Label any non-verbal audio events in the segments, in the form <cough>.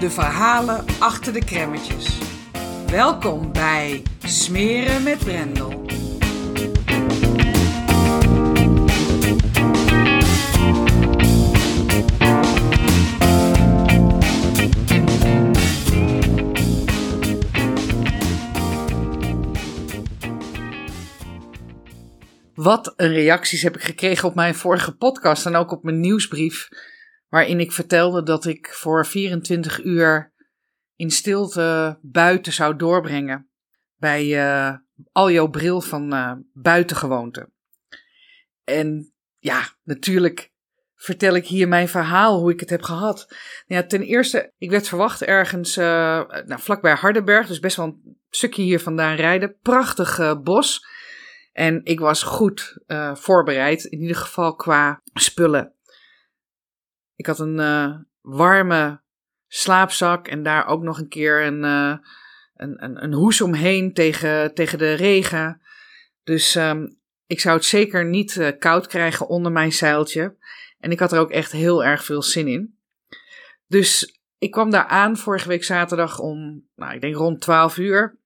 de verhalen achter de kremmetjes. Welkom bij Smeren met Brendel. Wat een reacties heb ik gekregen op mijn vorige podcast en ook op mijn nieuwsbrief, waarin ik vertelde dat ik voor 24 uur in stilte buiten zou doorbrengen bij uh, Aljo Bril van uh, Buitengewoonte. En ja, natuurlijk vertel ik hier mijn verhaal, hoe ik het heb gehad. Ja, ten eerste, ik werd verwacht ergens uh, nou, vlakbij Hardenberg, dus best wel een stukje hier vandaan rijden. Prachtig bos. En ik was goed voorbereid, in ieder geval qua spullen. Ik had een uh, warme slaapzak en daar ook nog een keer een, uh, een, een, een, hoes omheen tegen, tegen de regen. Dus um, ik zou het zeker niet koud krijgen onder mijn zeiltje. En ik had er ook echt heel erg veel zin in. Dus ik kwam daar aan vorige week zaterdag om, nou, ik denk rond 12 uur.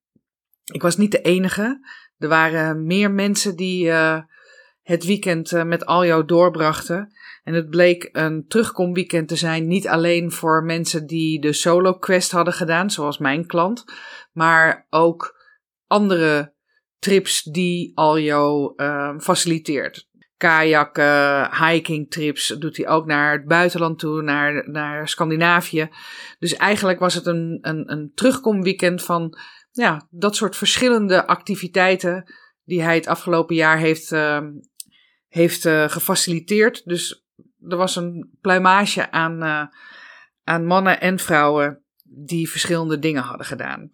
Ik was niet de enige. Er waren meer mensen die het weekend uh, met Aljo doorbrachten. En het bleek een terugkomweekend te zijn, niet alleen voor mensen die de solo quest hadden gedaan, zoals mijn klant, maar ook andere trips die Aljo uh, faciliteert. Kajakken, hiking trips doet hij ook naar het buitenland toe, naar, naar Scandinavië. Dus eigenlijk was het een, een, een terugkomweekend van ja, dat soort verschillende activiteiten die hij het afgelopen jaar heeft, uh, heeft uh, gefaciliteerd. Dus er was een pluimage aan, uh, aan mannen en vrouwen die verschillende dingen hadden gedaan.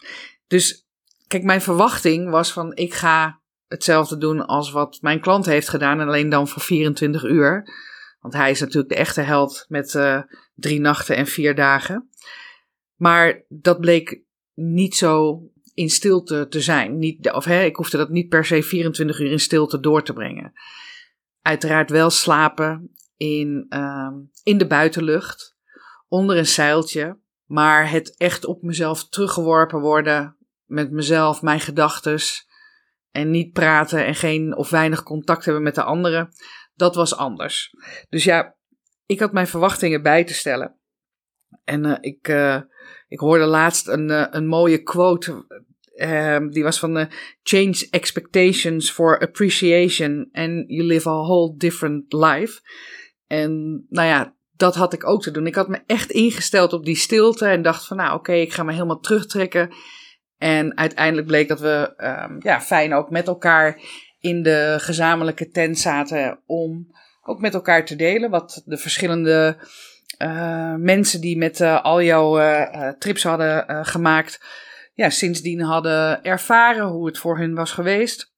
Dus kijk, mijn verwachting was van ik ga hetzelfde doen als wat mijn klant heeft gedaan en alleen dan voor 24 uur. Want hij is natuurlijk de echte held met drie nachten en vier dagen. Maar dat bleek niet zo in stilte te zijn. Niet, of hè, ik hoefde dat niet per se 24 uur in stilte door te brengen. Uiteraard wel slapen in, uh, in de buitenlucht, onder een zeiltje. Maar het echt op mezelf teruggeworpen worden met mezelf, mijn gedachtes. En niet praten en geen of weinig contact hebben met de anderen. Dat was anders. Dus ja, ik had mijn verwachtingen bij te stellen. En uh, ik, uh, ik hoorde laatst een, uh, een mooie quote. Die was van de Change expectations for appreciation and you live a whole different life. En nou ja, dat had ik ook te doen. Ik had me echt ingesteld op die stilte en dacht van nou oké, ik ga me helemaal terugtrekken. En uiteindelijk bleek dat we um, ja, fijn ook met elkaar in de gezamenlijke tent zaten om ook met elkaar te delen wat de verschillende uh, mensen die met uh, al jouw trips hadden gemaakt, ja, sindsdien hadden ervaren hoe het voor hun was geweest.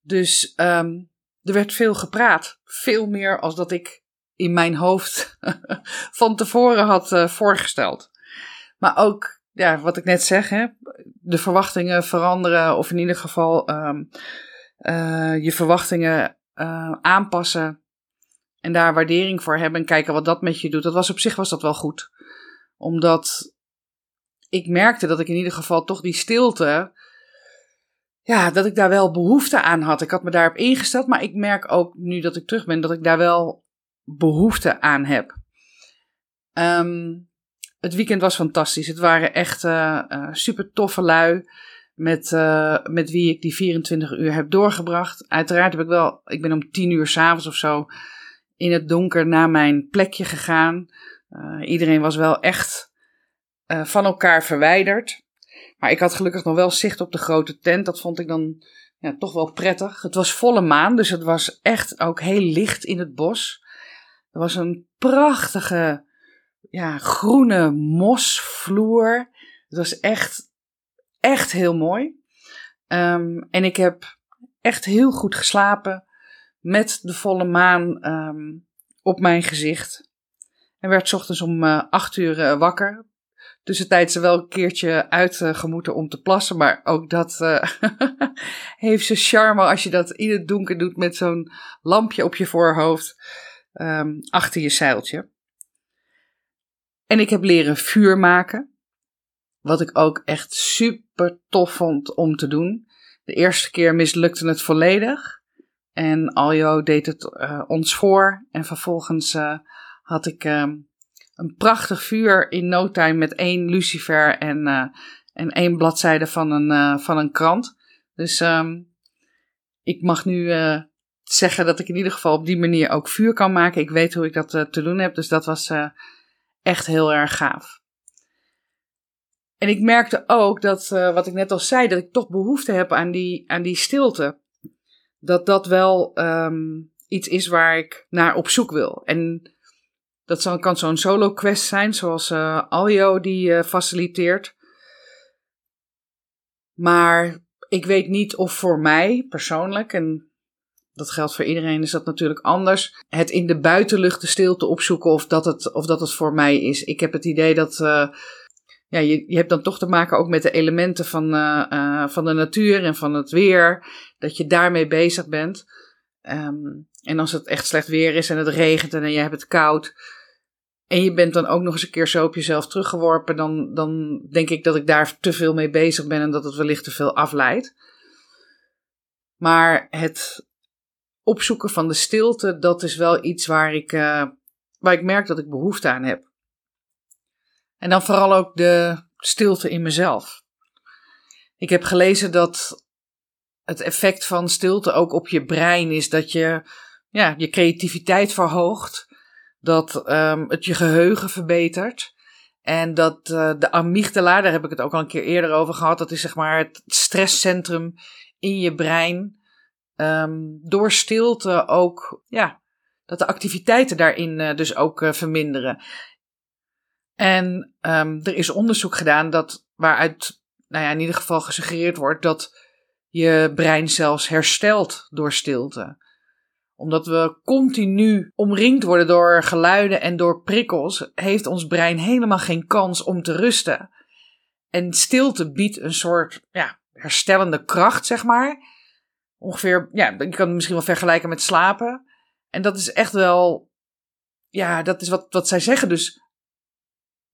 Dus um, er werd veel gepraat. Veel meer als dat ik in mijn hoofd <laughs> van tevoren had voorgesteld. Maar ook, ja, wat ik net zeg, hè, de verwachtingen veranderen, of in ieder geval um, je verwachtingen aanpassen en daar waardering voor hebben en kijken wat dat met je doet. Dat was op zich was dat wel goed. Omdat ik merkte dat ik in ieder geval toch die stilte. Ja, dat ik daar wel behoefte aan had. Ik had me daarop ingesteld, maar ik merk ook nu dat ik terug ben dat ik daar wel behoefte aan heb. Um, het weekend was fantastisch. Het waren echt uh, super toffe lui. Met, uh, met wie ik die 24 uur heb doorgebracht. Uiteraard heb ik wel, ik ben om 10 uur s'avonds of zo in het donker naar mijn plekje gegaan. iedereen was wel echt van elkaar verwijderd. Maar ik had gelukkig nog wel zicht op de grote tent. Dat vond ik dan ja, toch wel prettig. Het was volle maan, dus het was echt ook heel licht in het bos. Er was een prachtige ja, groene mosvloer. Het was echt, echt heel mooi. Um, en ik heb echt heel goed geslapen met de volle maan um, op mijn gezicht. En werd ochtends om uh, acht uur uh, wakker. Tussentijds wel een keertje uitgemoeten om te plassen, maar ook dat uh, <laughs> heeft zijn charme als je dat in het donker doet met zo'n lampje op je voorhoofd um, achter je zeiltje. En ik heb leren vuur maken. Wat ik ook echt super tof vond om te doen. De eerste keer mislukte het volledig. En Aljo deed het uh, ons voor. En vervolgens had ik uh, een prachtig vuur in no met één lucifer en, uh, en één bladzijde van een, van een krant. Dus um, ik mag nu zeggen dat ik in ieder geval op die manier ook vuur kan maken. Ik weet hoe ik dat te doen heb. Dus dat was echt heel erg gaaf. En ik merkte ook dat, wat ik net al zei, dat ik toch behoefte heb aan die, aan die stilte. Dat dat wel um, iets is waar ik naar op zoek wil. En dat kan zo'n solo quest zijn, zoals uh, Aljo die uh, faciliteert. Maar ik weet niet of voor mij persoonlijk, en dat geldt voor iedereen, is dat natuurlijk anders. Het in de buitenlucht de stilte opzoeken of dat het, of dat het voor mij is. Ik heb het idee dat. Uh, ja, je, je hebt dan toch te maken ook met de elementen van, van de natuur en van het weer. Dat je daarmee bezig bent. Um, en als het echt slecht weer is en het regent en je hebt het koud. En je bent dan ook nog eens een keer zo op jezelf teruggeworpen. Dan, dan denk ik dat ik daar te veel mee bezig ben en dat het wellicht te veel afleidt. Maar het opzoeken van de stilte, dat is wel iets waar ik, uh, waar ik merk dat ik behoefte aan heb. En dan vooral ook de stilte in mezelf. Ik heb gelezen dat het effect van stilte ook op je brein is dat je ja, je creativiteit verhoogt, dat um, het je geheugen verbetert. En dat uh, de amygdala, daar heb ik het ook al een keer eerder over gehad, dat is zeg maar het stresscentrum in je brein um, door stilte ook, ja, dat de activiteiten daarin uh, dus ook uh, verminderen. En um, er is onderzoek gedaan dat, waaruit, nou ja, in ieder geval gesuggereerd wordt dat je brein zelfs herstelt door stilte omdat we continu omringd worden door geluiden en door prikkels, heeft ons brein helemaal geen kans om te rusten. En stilte biedt een soort ja, herstellende kracht, zeg maar ongeveer, ja, je kan het misschien wel vergelijken met slapen. En dat is echt wel, ja, dat is wat, wat zij zeggen. Dus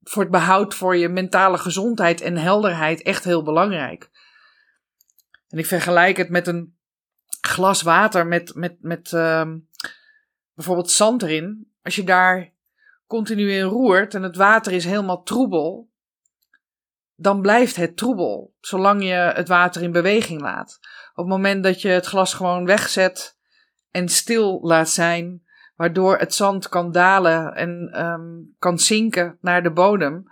voor het behoud voor je mentale gezondheid en helderheid echt heel belangrijk. En ik vergelijk het met een glas water met, met, met uh, bijvoorbeeld zand erin. Als je daar continu in roert en het water is helemaal troebel, dan blijft het troebel, zolang je het water in beweging laat. Op het moment dat je het glas gewoon wegzet en stil laat zijn, waardoor het zand kan dalen en um, kan zinken naar de bodem,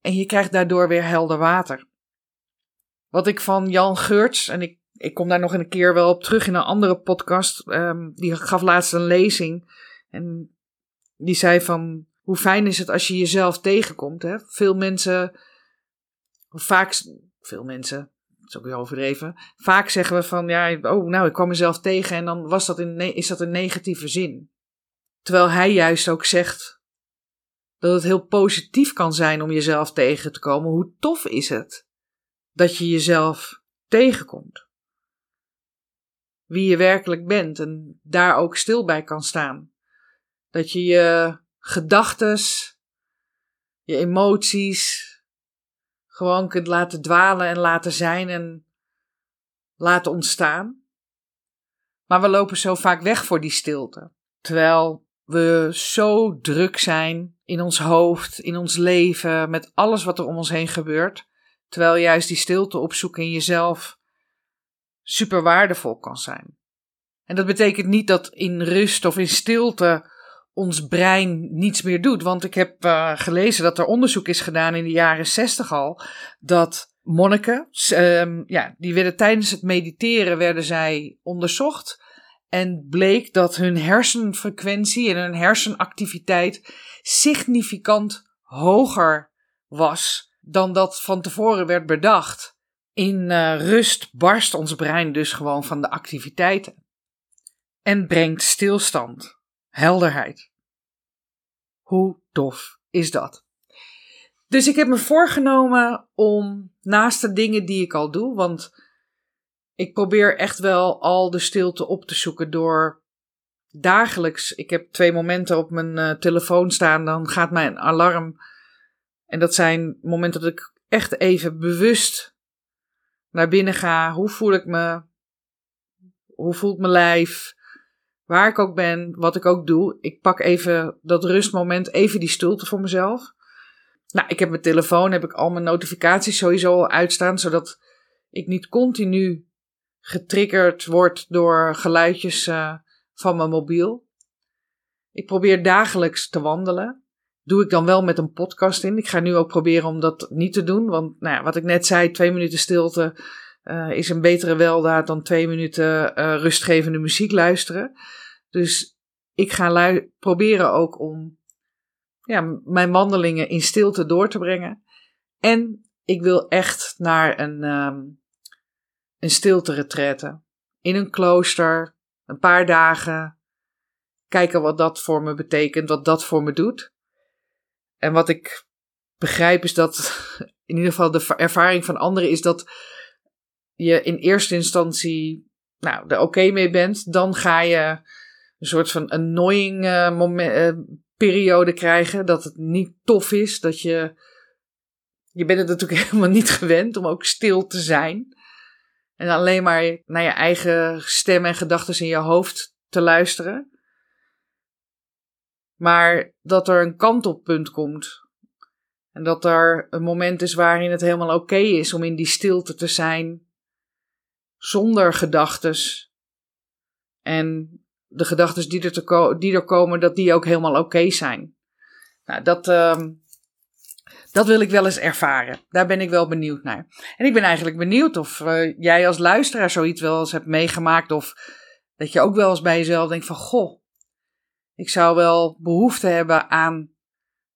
en je krijgt daardoor weer helder water. Wat ik van Jan Geurts, en ik, ik kom daar nog een keer wel op terug in een andere podcast, um, die gaf laatst een lezing. En die zei van, hoe fijn is het als je jezelf tegenkomt. Hè? Veel mensen vaak, veel mensen, dat is ook weer overdreven. Vaak zeggen we van, ja, oh, nou, ik kwam mezelf tegen en dan was dat in, is dat een negatieve zin. Terwijl hij juist ook zegt dat het heel positief kan zijn om jezelf tegen te komen. Hoe tof is het dat je jezelf tegenkomt? Wie je werkelijk bent en daar ook stil bij kan staan. Dat je je gedachtes, je emoties, gewoon kunt laten dwalen en laten zijn en laten ontstaan. Maar we lopen zo vaak weg voor die stilte. Terwijl we zo druk zijn in ons hoofd, in ons leven, met alles wat er om ons heen gebeurt. Terwijl juist die stilte opzoeken in jezelf super waardevol kan zijn. En dat betekent niet dat in rust of in stilte ons brein niets meer doet. Want ik heb uh, gelezen dat er onderzoek is gedaan in de jaren zestig al. Dat monniken, um, ja, die werden tijdens het mediteren werden zij onderzocht. En bleek dat hun hersenfrequentie en hun hersenactiviteit significant hoger was dan dat van tevoren werd bedacht. In uh, rust barst ons brein dus gewoon van de activiteiten. En brengt stilstand, helderheid. Hoe tof is dat? Dus ik heb me voorgenomen om naast de dingen die ik al doe, want ik probeer echt wel al de stilte op te zoeken door dagelijks. Ik heb twee momenten op mijn uh, telefoon staan, dan gaat mijn alarm. En dat zijn momenten dat ik echt even bewust naar binnen ga. Hoe voel ik me? Hoe voelt mijn lijf? Waar ik ook ben, wat ik ook doe. Ik pak even dat rustmoment, even die stilte voor mezelf. Nou, ik heb mijn telefoon, heb ik al mijn notificaties sowieso al uitstaan, zodat ik niet continu getriggerd word door geluidjes uh, van mijn mobiel. Ik probeer dagelijks te wandelen. Doe ik dan wel met een podcast in. Ik ga nu ook proberen om dat niet te doen. Want nou ja, wat ik net zei, twee minuten stilte uh, is een betere weldaad dan twee minuten uh, rustgevende muziek luisteren. Dus ik ga proberen ook om ja, mijn wandelingen in stilte door te brengen. En ik wil echt naar een, um, een stilte retraite. In een klooster, een paar dagen. Kijken wat dat voor me betekent, wat dat voor me doet. En wat ik begrijp is dat, in ieder geval de ervaring van anderen is dat je in eerste instantie nou, er oké mee bent. Dan ga je een soort van annoying uh, moment, uh, periode krijgen. Dat het niet tof is. Dat je. Je bent het natuurlijk <laughs> helemaal niet gewend om ook stil te zijn. En alleen maar naar je eigen stem en gedachten in je hoofd te luisteren. Maar dat er een kantelpunt komt. En dat er een moment is waarin het helemaal oké is om in die stilte te zijn. Zonder gedachtes. En de gedachten die, er die er komen, dat die ook helemaal oké zijn. Nou, dat, uh, dat wil ik wel eens ervaren. Daar ben ik wel benieuwd naar. En ik ben eigenlijk benieuwd of uh, jij als luisteraar zoiets wel eens hebt meegemaakt. Of dat je ook wel eens bij jezelf denkt van, goh, ik zou wel behoefte hebben aan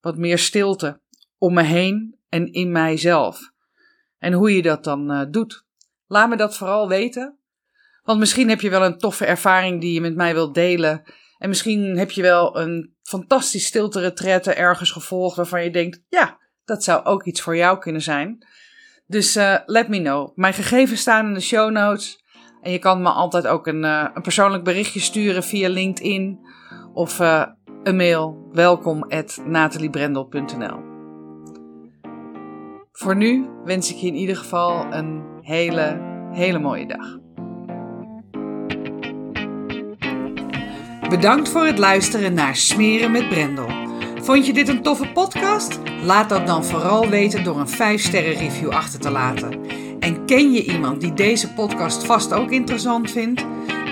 wat meer stilte om me heen en in mijzelf. En hoe je dat dan uh, doet. Laat me dat vooral weten. Want misschien heb je wel een toffe ervaring die je met mij wilt delen. En misschien heb je wel een fantastisch stilte retraite ergens gevolgd waarvan je denkt, ja, dat zou ook iets voor jou kunnen zijn. Dus uh, let me know. Mijn gegevens staan in de show notes. En je kan me altijd ook een, uh, een persoonlijk berichtje sturen via LinkedIn of uh, een mail. Welkom at Voor nu wens ik je in ieder geval een hele, hele mooie dag. Bedankt voor het luisteren naar Smeren met Brendel. Vond je dit een toffe podcast? Laat dat dan vooral weten door een 5-sterren review achter te laten. En ken je iemand die deze podcast vast ook interessant vindt?